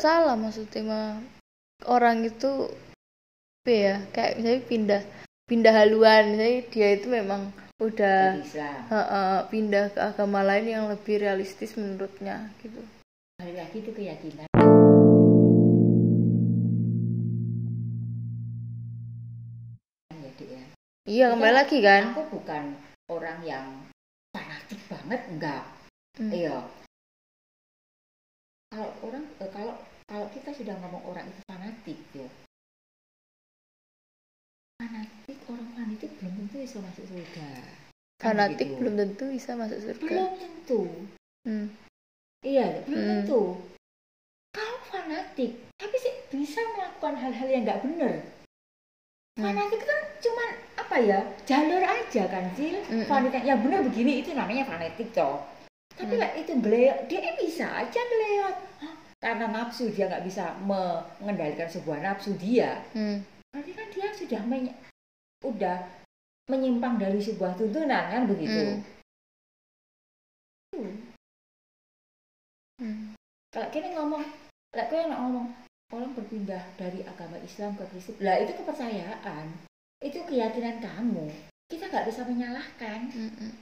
nggak salah maksudnya mah orang itu apa ya kayak misalnya pindah pindah haluan. Misalnya dia itu memang udah uh, uh, pindah ke agama lain yang lebih realistis menurutnya gitu. Balik lagi itu keyakinan. Ya Dik, ya. Iya kembali lagi kan? aku bukan orang yang fanatik banget enggak. Hmm. iya. Kalau orang eh, kalau kalau kita sudah ngomong orang itu fanatik ya fanatik orang fanatik belum tentu bisa masuk surga Kan fanatik begitu. belum tentu bisa masuk surga belum tentu Hmm. iya belum Hmm. tentu kalau fanatik tapi sih bisa melakukan hal-hal yang nggak benar Hmm. fanatik kan cuman apa ya jalur aja kan sih Mm-mm. fanatik yang benar begini itu namanya fanatik toh tapi Hmm. lah itu beliau dia bisa aja Hah, karena nafsu dia nggak bisa mengendalikan sebuah nafsu dia Hmm. berarti kan dia sudah menye- udah menyimpang dari sebuah tuntunan kan begitu Hmm. Hmm. kalau kita ngomong kalau kita ngomong orang berpindah dari agama Islam ke Kristen lah itu kepercayaan itu keyakinan kamu kita nggak bisa menyalahkan Hmm. Hmm.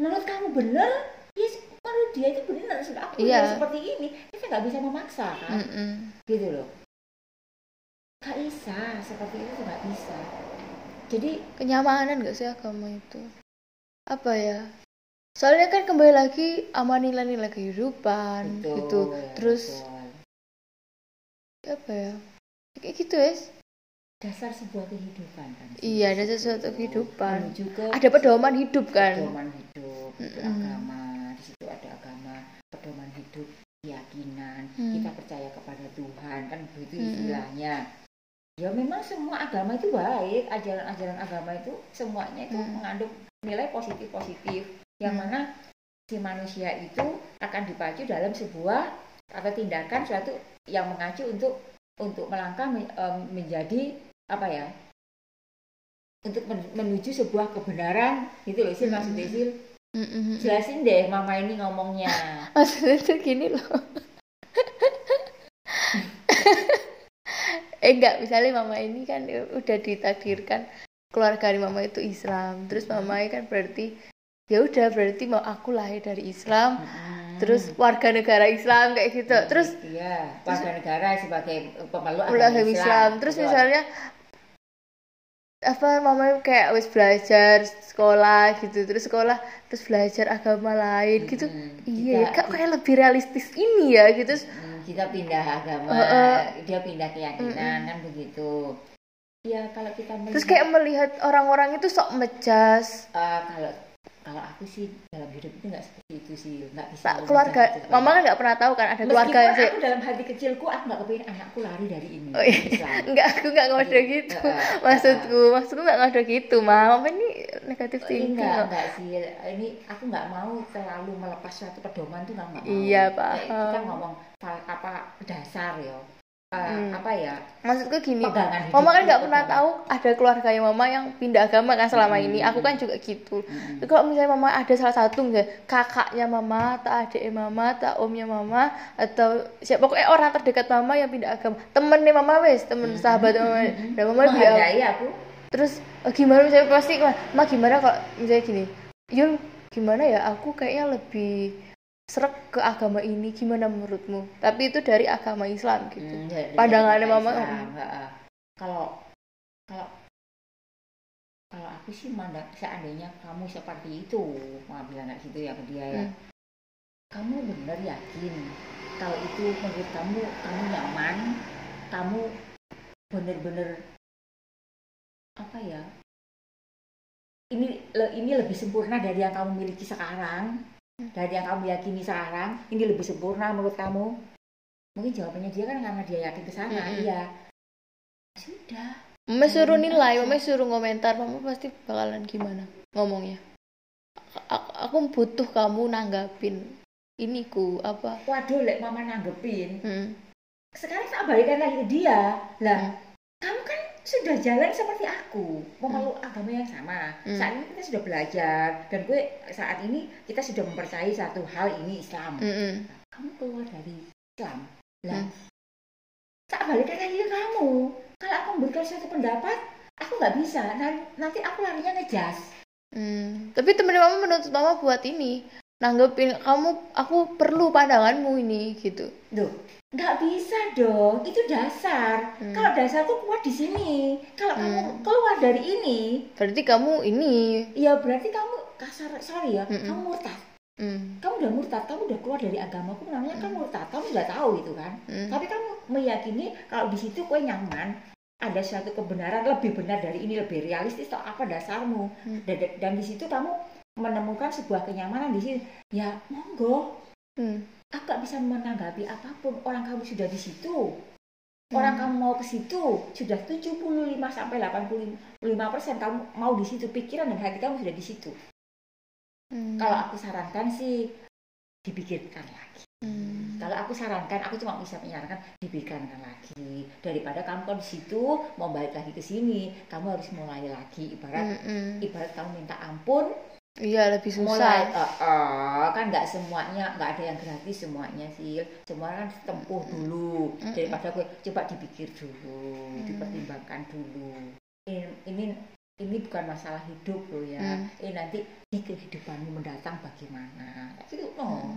menurut kamu benar dia itu benar sudah aku Iya. benar seperti ini kita nggak bisa memaksa kan Hmm. Hmm. gitu loh nggak bisa seperti itu nggak bisa jadi kenyamanan gak sih agama itu apa ya soalnya kan kembali lagi sama nilai-nilai kehidupan betul, gitu terus betul. apa ya kayak gitu ya dasar sebuah kehidupan kan Iya, dasar suatu kehidupan. ke ada pedoman hidup kan pedoman hidup Mm-mm. agama di situ ada pedoman hidup keyakinan Hmm. kita percaya kepada Tuhan kan begitu Mm-mm. istilahnya ya memang semua agama itu baik ajaran-ajaran agama itu semuanya itu Hmm. mengandung nilai positif positif yang Hmm. mana si manusia itu akan dipacu dalam sebuah atau tindakan suatu yang mengacu untuk untuk melangkah menjadi apa ya untuk men- menuju sebuah kebenaran gitu loh sih Hmm. maksudnya sih Mm-mm. jelasin deh mama ini ngomongnya. Maksudnya tuh gini loh. Eh enggak misalnya mama ini kan udah ditakdirkan keluarga dari mama itu Islam. Terus mama kan berarti ya udah berarti mau aku lahir dari Islam terus warga negara Islam kayak gitu. Terus iya. Warga negara sebagai pemeluk agama Islam. Terus Betul. misalnya apa mama kayak wis belajar sekolah gitu terus sekolah terus belajar agama lain gitu. Iya Kita- kak kayak lebih realistis ini ya gitu. Kita pindah agama Heeh. dia pindah keyakinan kan begitu. Ya kalau kita melihat terus kayak melihat orang-orang itu sok mejas. Eh, kalau kalau aku sih dalam hidup itu nggak seperti itu sih nggak bisa tak keluarga menjadi mama kan nggak pernah tahu kan ada keluarga yang Meskipun aku dalam hati kecilku aku nggak kepingin anakku lari dari ini Oh, iya. Islam. enggak aku nggak ngode gitu Heeh, maksudku maksudku nggak ngode gitu mama ini negatif Ini thinking enggak, enggak sih. Ini aku nggak mau terlalu melepas suatu pedoman tuh nggak mau. Iya, paham. Kita ngomong fal- apa dasar ya. Eh, Hmm. Apa ya? maksudku gini mama kan nggak pernah pegangan. tahu ada keluarganya mama yang pindah agama kan selama Hmm. ini aku kan juga gitu. Jadi kalau misalnya mama ada salah satu misalnya kakaknya mama, tak adiknya mama, tak omnya mama, atau siapa pokoknya orang terdekat mama yang pindah agama, temennya mama wes, temen sahabat mama, dan mama Menghargai aku. terus "Oh, gimana misalnya pasti ma gimana kalau misalnya gini, Yun gimana ya aku kayaknya lebih serak ke agama ini gimana menurutmu? Tapi itu dari agama Islam gitu. Hmm, dari- Pandangannya mama, Islam, mm. heeh. Kalau kalau kalau aku sih mandang seandainya kamu seperti itu, mau bilang kayak gitu ya ke dia ya. Hmm. Kamu benar yakin kalau itu menurut kamu kamu nyaman, kamu bener-bener apa ya? Ini ini lebih sempurna dari yang kamu miliki sekarang, dari yang kamu yakini sekarang. Ini lebih sempurna menurut kamu? Mungkin jawabannya dia kan karena dia yakin ke sana, Mm-mm. iya. Sudah. Mama suruh Jangan nilai, aja. mama suruh komentar, mama pasti bakalan gimana ngomongnya. A- aku butuh kamu nanggapin ini ku apa? Waduh, lek mama nanggepin. Hmm. Sekarang tak balikan lagi ke dia. Lah, Hmm. Sudah jalan seperti aku. Memeluk agama yang sama. Hmm. saat ini kita sudah belajar dan gue saat ini kita sudah mempercayai satu hal ini Islam. Mm-mm. kamu keluar dari Islam. Lah Hmm. tak balik lagi ke kamu. Kalau aku memberikan suatu pendapat aku nggak bisa. Nan- nanti aku larinya ngejas. Hmm. Tapi temen mama menuntut mama buat ini nanggepin kamu aku perlu pandanganmu ini gitu. Loh, nggak bisa dong. Itu dasar. Hmm. Kalau dasarku kuat di sini. Kalau kamu Hmm. keluar dari ini, Berarti kamu ini. ya berarti kamu kasar sorry ya, Mm-mm. kamu murtad. Hmm. Kamu udah murtad, kamu udah keluar dari agamaku namanya kan murtad. Kamu udah tahu itu kan. Hmm. Tapi kamu meyakini kalau di situ kue nyaman, ada suatu kebenaran lebih benar dari ini, lebih realistis atau apa dasarmu. Hmm. Dan, dan di situ kamu menemukan sebuah kenyamanan di sini. Ya monggo, Hmm. aku gak bisa menanggapi apa pun orang kamu sudah di situ orang kamu mau ke situ sudah 75 sampai 85 persen kamu mau di situ pikiran dan hati kamu sudah di situ Hmm. kalau aku sarankan sih dipikirkan lagi Hmm. kalau aku sarankan aku cuma bisa menyarankan dipikirkan lagi daripada kamu kalau di situ mau balik lagi ke sini kamu harus mulai lagi ibarat Mm-mm. ibarat kamu minta ampun Iya lebih mulai susah. eh, eh, kan nggak semuanya nggak ada yang gratis semuanya sih semua kan tempuh dulu Mm-mm. daripada gue coba dipikir dulu Mm. dipertimbangkan dulu ini ini ini bukan masalah hidup loh ya Mm. ini nanti di kehidupanmu mendatang bagaimana itu no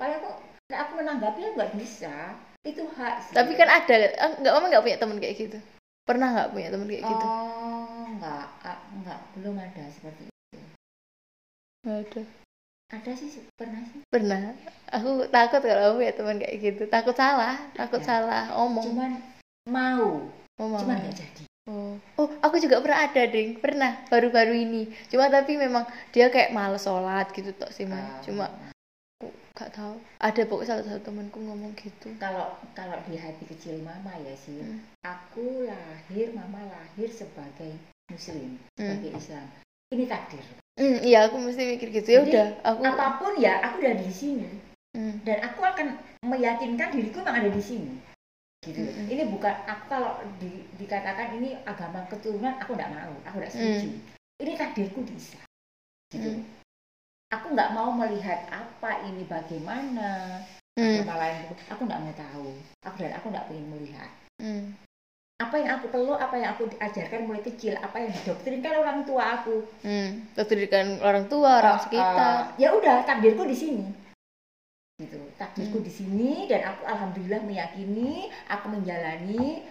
Mm. aku nah, aku menanggapi nggak bisa itu hak sih. Tapi kan ada eh, nggak mama nggak punya teman kayak gitu. Pernah nggak punya teman kayak gitu? oh nggak ah, nggak belum ada seperti itu Nggak ada. ada sih pernah sih Pernah. Aku takut kalau aku punya teman kayak gitu. Takut salah, takut Ya. salah omong. cuman mau Oh, cuman nggak jadi Oh. oh, aku juga pernah ada, Ding. Pernah, baru-baru ini. Cuma tapi memang dia kayak males sholat gitu tok sih, Man. Ah. Cuma aku gak tahu. Ada pokoknya salah satu temanku ngomong gitu. kalau kalau di hati kecil mama ya sih Hmm. aku lahir mama lahir sebagai muslim Hmm. sebagai Islam ini takdir Hmm, iya, aku mesti mikir gitu. Ya Jadi, udah, aku apa pun ya aku udah di sini Hmm. dan aku akan meyakinkan diriku memang ada di sini gitu Mm-mm. ini bukan aku kalau di- dikatakan ini agama keturunan aku nggak mau aku nggak setuju ini takdirku di Islam gitu Mm. aku nggak mau melihat apa ini bagaimana Hmm. agama lain aku nggak mau tahu aku dan aku nggak ingin melihat Hmm. Apa yang aku perlu apa yang aku diajarkan mulai kecil apa yang didoktrinkan orang tua aku Hmm. Pendidikan orang tua, orang Uh, sekitar. uh, ya udah takdirku di sini gitu takdirku Hmm. di sini dan aku alhamdulillah meyakini aku menjalani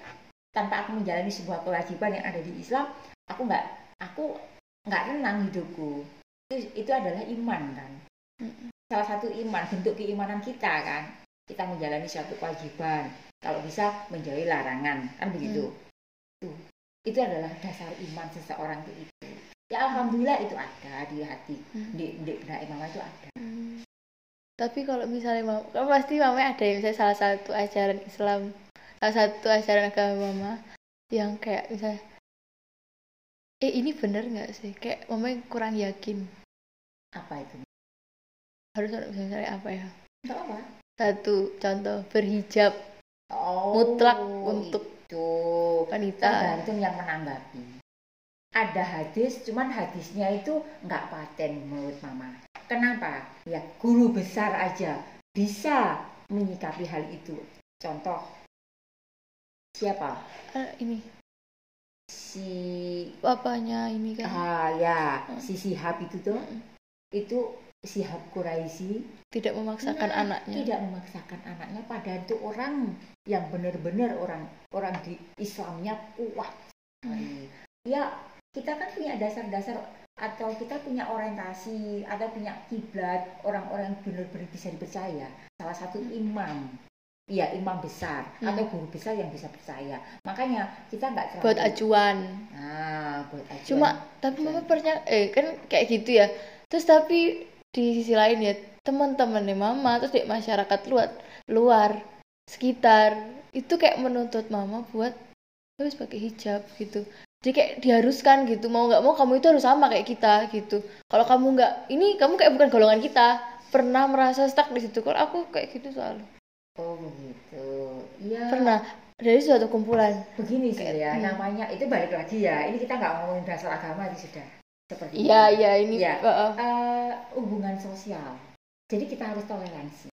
tanpa aku menjalani sebuah kewajiban yang ada di Islam aku nggak aku nggak tenang hidupku itu, itu adalah iman kan Mm. salah satu iman bentuk keimanan kita kan kita menjalani suatu kewajiban kalau bisa menjauhi larangan kan begitu Hmm. Tuh. itu adalah dasar iman seseorang itu itu ya alhamdulillah itu ada di hati Hmm. di di benak mama itu ada Hmm. Tapi kalau misalnya mama, kan pasti mama ada yang misalnya salah satu ajaran Islam, salah satu ajaran agama mama yang kayak misalnya, eh ini bener nggak sih? Kayak mama yang kurang yakin. apa itu Harus misalnya apa ya? nggak apa Satu contoh berhijab. Oh Mutlak untuk itu. wanita. tergantung yang menanggapi. Ada hadis cuman hadisnya itu nggak paten menurut mama. Kenapa? Ya guru besar aja bisa menyikapi hal itu. Contoh siapa? Eh, ini. Si bapaknya ini kan. Ah ya Hmm. si Sihab itu tuh. Mm. itu Sihab Quraisy tidak memaksakan Nah, anaknya. tidak memaksakan anaknya padahal itu orang yang benar-benar orang orang di Islamnya kuat sekali. ya kita kan punya dasar-dasar atau kita punya orientasi atau punya kiblat orang-orang yang benar-benar bisa dipercaya salah satu imam Iya imam besar Hmm. atau guru besar yang bisa percaya makanya kita nggak terlalu buat acuan. nah buat acuan Cuma tapi mama percaya eh kan kayak gitu ya. Terus tapi di sisi lain ya teman-temannya mama terus di masyarakat luar luar sekitar itu kayak menuntut mama buat harus pakai hijab gitu. Jadi kayak diharuskan gitu mau nggak mau kamu itu harus sama kayak kita gitu. Kalau kamu nggak ini kamu kayak bukan golongan kita. Pernah merasa stuck di situ. Kalau aku kayak gitu soalnya. oh begitu iya Pernah dari suatu kumpulan begini sih Kayak- ya hmm. namanya itu balik lagi ya ini kita nggak ngomongin dasar agama ini sudah seperti iya iya ini Iya. Heeh. Eh, hubungan sosial jadi kita harus toleransi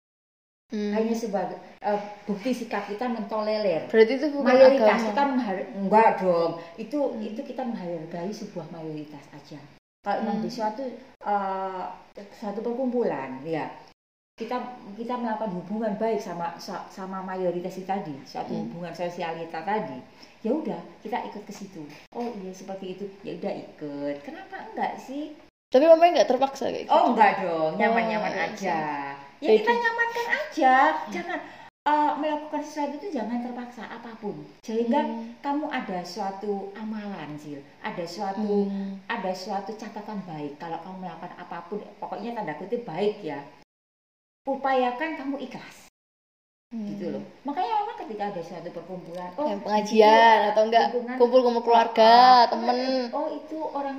Hmm. hanya sebagai eh, bukti sikap kita mentolerir berarti itu bukan mayoritas agama kita menghar- enggak dong itu Hmm. itu kita menghargai sebuah mayoritas aja kalau memang Hmm. di suatu eh, suatu perkumpulan ya kita kita melakukan hubungan baik sama sa- sama mayoritas itu tadi suatu Hmm. hubungan sosialita tadi. Ya udah kita ikut ke situ. Oh iya seperti itu. Ya udah ikut. Kenapa enggak sih? Tapi mamanya nggak terpaksa kayak gitu? Oh enggak dong. Nyaman-nyaman iya, aja. ya Jadi- kita nyamankan aja. Jangan eh, melakukan sesuatu itu jangan terpaksa apa pun. Sehingga Hmm. kamu ada suatu amalan sih ada suatu Hmm. ada suatu catatan baik. Kalau kamu melakukan apa pun pokoknya tanda kutip baik ya upayakan kamu ikhlas. Hmm. gitu loh. Makanya memang ketika ada suatu perkumpulan oh Kayak pengajian itu atau enggak kumpul-kumpul keluarga oh, temen. oh itu orang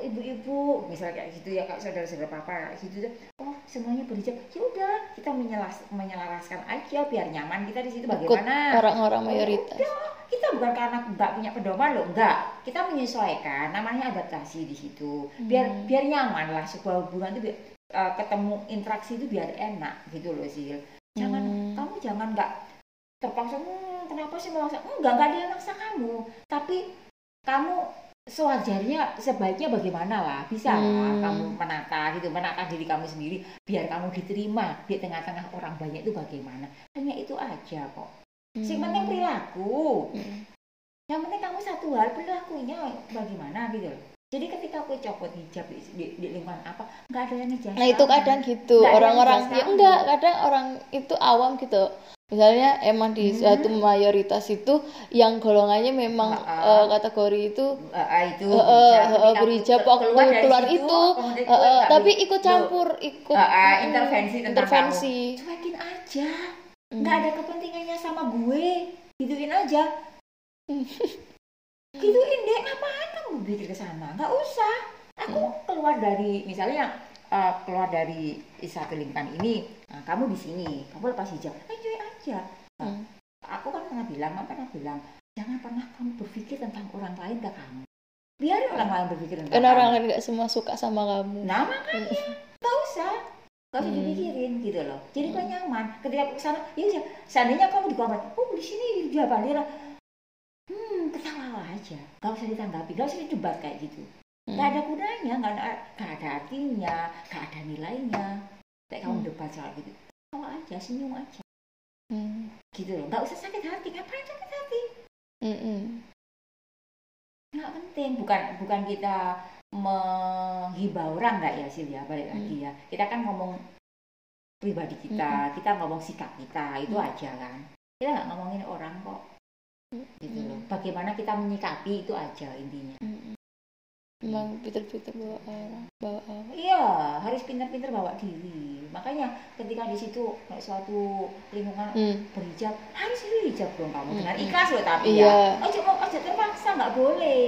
ibu-ibu misalnya kayak gitu ya kak saudara-saudara papa kayak gitu oh semuanya berhijab. Ya udah kita menyelas menyelaraskan aja biar nyaman kita di situ bagaimana? orang-orang mayoritas. Udah, kita bukan karena nggak punya pedoman loh enggak. Kita menyesuaikan namanya adaptasi di situ. Biar Hmm. biar nyaman lah sebuah hubungan itu biar, eh, ketemu interaksi itu biar enak gitu loh sih jangan Hmm. kamu jangan nggak terpaksa hmm, kenapa sih memaksa? Enggak enggak ada yang maksa kamu. Tapi kamu sewajarnya sebaiknya bagaimana lah? Bisa lah Hmm. kamu menata gitu menata diri kamu sendiri biar kamu diterima di tengah-tengah orang banyak itu bagaimana? Hanya itu aja kok. Sing penting perilaku. Hmm. yang penting kamu satu hal perilakunya bagaimana gitu loh jadi ketika aku copot hijab di, di, di lingkungan apa nggak ada yang ngejudge Nah itu kadang gitu. Orang-orang ya enggak kadang orang itu awam gitu. Misalnya emang di Hmm. suatu mayoritas itu yang golongannya memang Ah, eh, kategori itu eh, itu berhijab. eh, Ketika berhijab waktu dari keluar situ, itu. eh, nggak tapi ikut campur ikut eh, mm, intervensi tentang intervensi. kamu. Cuekin aja. Hmm. nggak ada kepentingannya sama gue. Gituin aja. Hmm. gituin deh ngapain kamu berpikir ke sana nggak usah aku Hmm. keluar dari misalnya eh, keluar dari satu lingkungan ini nah, kamu di sini kamu lepas hijab enjoy aja Nah, Hmm. aku kan pernah bilang mama pernah bilang jangan pernah kamu berpikir tentang orang lain ke kamu biarin orang lain berpikir tentang karena orang lain nggak semua suka sama kamu Nah makanya nggak usah, nggak usah Hmm. dipikirin gitu loh. Jadi kau nyaman. Ketika aku ke sana, ya udah. Seandainya kamu di kamar, oh di sini dia bandera, hmm ketawa aja. Gak usah ditanggapi, gak usah didebat kayak gitu. Hmm. Gak ada gunanya, gak ada, gak ada artinya, gak ada nilainya. Kayak kamu Hmm. debat soal gitu, ketawa aja, senyum aja, Hmm. gitu loh. Gak usah sakit hati, ngapain sakit hati? Mm-mm. Nggak penting, bukan bukan kita menghibah orang nggak ya Silvia balik Hmm. lagi ya kita kan ngomong pribadi kita kita ngomong sikap kita itu Hmm. aja kan kita nggak ngomongin orang kok gitu loh. Bagaimana kita menyikapi itu aja intinya. Emang pinter-pinter bawa orang bawa orang iya harus pintar-pintar bawa diri. Makanya ketika di situ kayak suatu lingkungan Hmm. berhijab harus berhijab dong kamu. Dengan Hmm. ikhlas loh tapi Iya. ya. Ojo mau ojo terpaksa nggak boleh.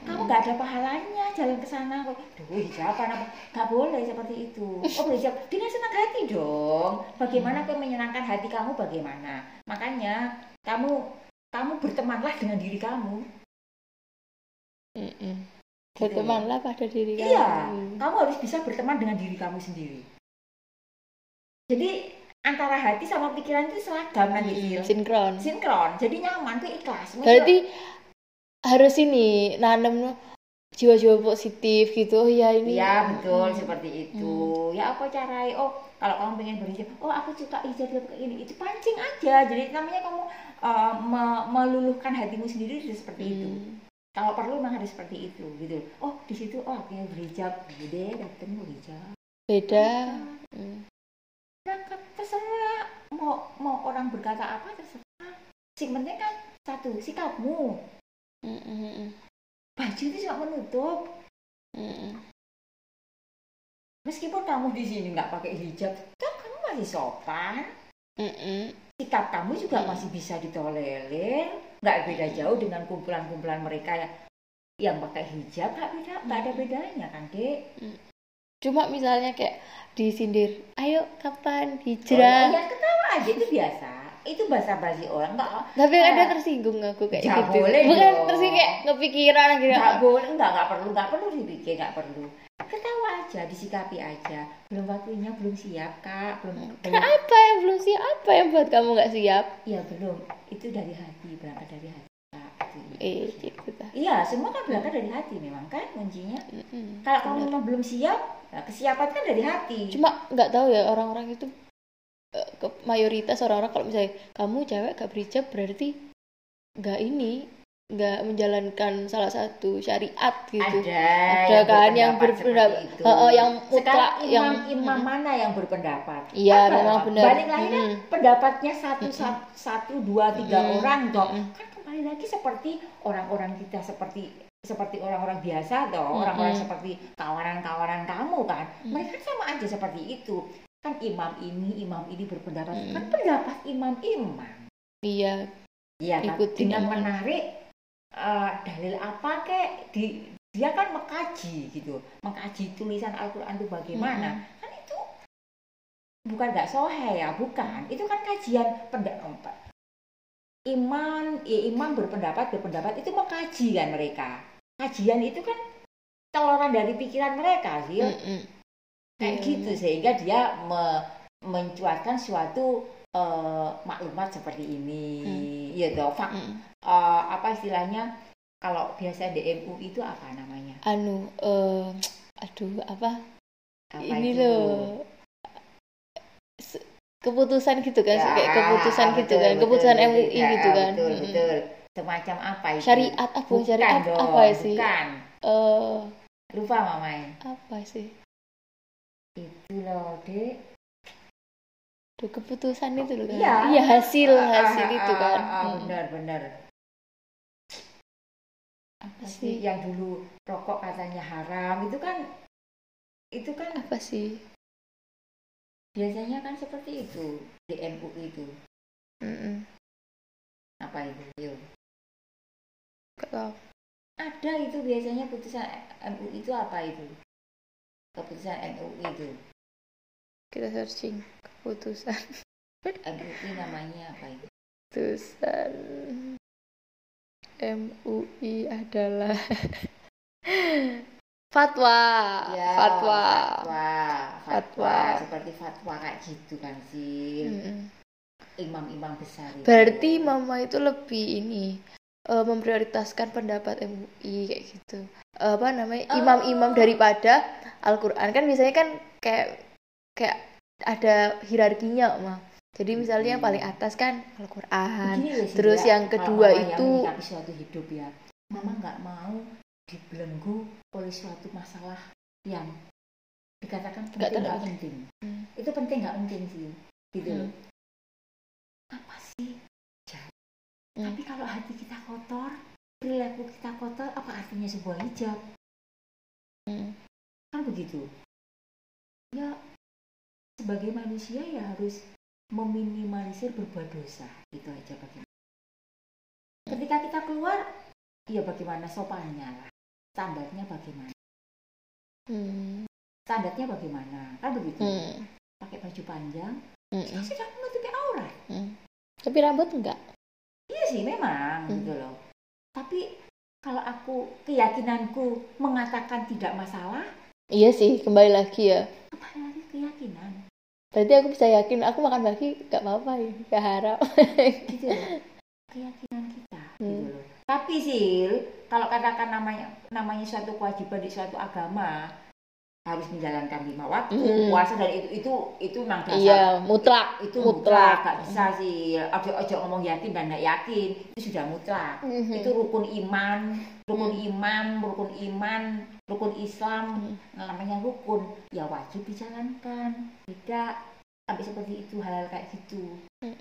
Kamu nggak ada pahalanya jalan ke sana kok. Duh hijaban apa nggak boleh seperti itu. Oh berhijab? Dengan senang hati dong. Bagaimana kau menyenangkan hati kamu bagaimana? Makanya kamu kamu bertemanlah dengan diri kamu Mm-mm. Gitu. bertemanlah pada diri Iya, kamu kamu harus bisa berteman dengan diri kamu sendiri. Jadi antara hati sama pikiran itu seragam Mm-mm. Sil. sinkron sinkron. Jadi nyaman, tuh ikhlas. berarti harus ini nanam jiwa-jiwa positif gitu ya ini Iya betul Hmm. seperti itu. Ya apa caranya? Oh kalau kamu pengen berhijab, oh aku suka hijab kayak ini, itu pancing aja. Jadi namanya kamu uh, me- meluluhkan hatimu sendiri sudah seperti itu. Hmm. Kalau perlu memang harus seperti itu gitu. Oh di situ oh aku yang berhijab, gede datang berhijab. beda Hmm. Berangkat terserah mau mau orang berkata apa terserah. Sing penting kan satu sikapmu. Mm-mm. Baju itu cuma menutup. Mm-mm. Meskipun kamu di sini nggak pakai hijab, kan kamu masih sopan. Mm-mm. sikap kamu juga Hmm. masih bisa ditolerir nggak beda jauh dengan kumpulan-kumpulan mereka yang yang pakai hijab nggak beda nggak ada Hmm. bedanya kan dek cuma misalnya kayak disindir ayo kapan oh, hijrah ya ketawa aja itu biasa itu bahasa basi orang nggak tapi Kayak- ada tersinggung aku kayak Nggak gitu. boleh bukan dong. tersinggung kayak kepikiran akhirnya nggak boleh nggak nggak perlu nggak perlu dipikir nggak perlu. Ketawa aja disikapi aja. Belum waktunya belum siap kak. Belum belum kenapa yang belum siap? Apa yang buat kamu nggak siap? Ya belum. Itu dari hati berangkat dari hati eh gitu iya semua kan berangkat dari hati memang kan kuncinya. Mm-mm. kalau kamu memang belum siap nah, kesiapan kan dari hati. Cuma nggak tahu ya orang-orang itu ke mayoritas orang-orang kalau misalnya kamu cewek gak berhijab berarti nggak ini nggak menjalankan salah satu syariat gitu. Ada Ada kan yang berpendapat- eh, eh, yang Sekarang mutlak, imam yang- imam mana yang berpendapat? Iya, memang benar. balik lagi kan pendapatnya satu satu, satu dua tiga Mm-mm. orang toh. Mm-mm. kan kembali lagi seperti orang-orang kita seperti seperti orang-orang biasa toh. Orang-orang seperti kawanan-kawanan kamu kan. Mm. mereka sama aja seperti itu kan imam ini imam ini berpendapat. Mm. kan pendapat imam-imam iya. Iya kan? Ikutin dengan menarik eh, dalil apa kek? Di dia kan mengkaji gitu. Mengkaji tulisan Al-Quran itu bagaimana? Kan itu bukan nggak sohe ya bukan. Itu kan kajian pendapat iman ya iman berpendapat berpendapat itu mengkaji kan mereka. Kajian itu kan teloran dari pikiran mereka sih Mm-mm. Kayak Iya, gitu sehingga dia me- mencuatkan suatu eh, maklumat seperti ini. Ya toh fak? Mm. eh, apa istilahnya? Kalau biasa di MUI itu apa namanya? Anu eh aduh apa? Apa ini itu? loh. Keputusan gitu kan Ya, kayak keputusan ah, gitu betul, kan betul, keputusan betul. MUI Ya, gitu kan. betul Mm-mm. betul. Semacam apa itu? Syariat apa bukan syariat? Dong, apa sih? bukan. Eh lupa mamai apa sih itu loh dek Duh, keputusan itu loh kan? Iya. iya hasil Ah, hasil ah, itu ah, kan. ah, Mm. benar benar. Apa sih sih? yang dulu rokok katanya haram itu kan itu kan apa sih? Biasanya kan seperti itu di MUI itu. Mm-mm. apa itu? Yuk tahu. ada itu biasanya putusan MUI itu apa itu? Keputusan MUI itu kita searching keputusan MUI namanya apa itu keputusan MUI adalah fatwa. Ya, fatwa. fatwa. Fatwa. Fatwa. seperti fatwa kayak gitu kan sih imam-imam besar itu. berarti mama itu lebih ini eh, memprioritaskan pendapat MUI kayak gitu. Eh, apa namanya? Oh. imam-imam daripada Al-Quran. Kan biasanya kan kayak kayak ada hierarkinya mah jadi misalnya yang paling atas kan Al-Quran terus Ya, yang kedua orang yang itu menyikapi suatu hidup ya mama nggak mau dibelenggu oleh suatu masalah yang dikatakan penting nggak terlalu. penting Hmm. itu penting nggak penting sih gitu Hmm. apa sih Hijab. Hmm. tapi kalau hati kita kotor perilaku kita kotor apa artinya sebuah hijab Hmm. kan begitu ya sebagai manusia ya harus meminimalisir berbuat dosa itu aja bagaimana. Ketika kita keluar ya bagaimana sopannya lah. Standarnya bagaimana? Hmm. standarnya bagaimana? Kan begitu. Hmm. pakai baju panjang. Hmm. ya sudah menutupi aurat. Hmm. tapi rambut enggak? Iya sih memang Hmm. gitu loh. Tapi kalau aku keyakinanku mengatakan tidak masalah iya sih kembali lagi ya. kembali lagi keyakinan berarti aku bisa yakin aku makan bagi gak apa-apa ya gak harap. Gitu keyakinan kita. Gitu Hmm. loh. Tapi sih kalau katakan namanya namanya suatu kewajiban di suatu agama harus menjalankan lima waktu Hmm. puasa dan itu itu itu memang dasar iya mutlak itu mutlak. mutlak. gak bisa sih ojo ojo ngomong yakin dan gak yakin itu sudah mutlak. Mhm. itu rukun iman rukun iman rukun iman rukun Islam Hmm. namanya rukun ya wajib dijalankan. Tidak sampai seperti itu hal kayak gitu. Hmm.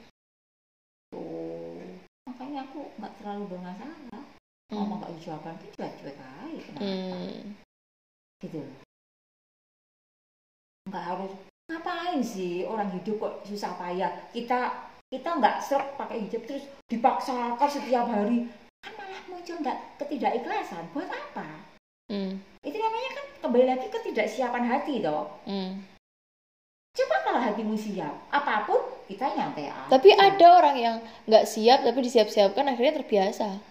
tuh. Makanya aku nggak terlalu bermasalah. Hmm. ngomong nggak jawaban itu cuek cuek aja kenapa? Hmm. gitu nggak harus ngapain sih orang hidup kok susah payah? Kita kita nggak serap pakai hijab terus dipaksakan setiap hari. Kan malah muncul nggak ketidakikhlasan buat apa Hmm. itu namanya kan kembali lagi ketidaksiapan hati toh Hmm. coba kalau hatimu siap apa pun kita nyantai aja tapi ada orang yang nggak siap tapi disiap-siapkan akhirnya terbiasa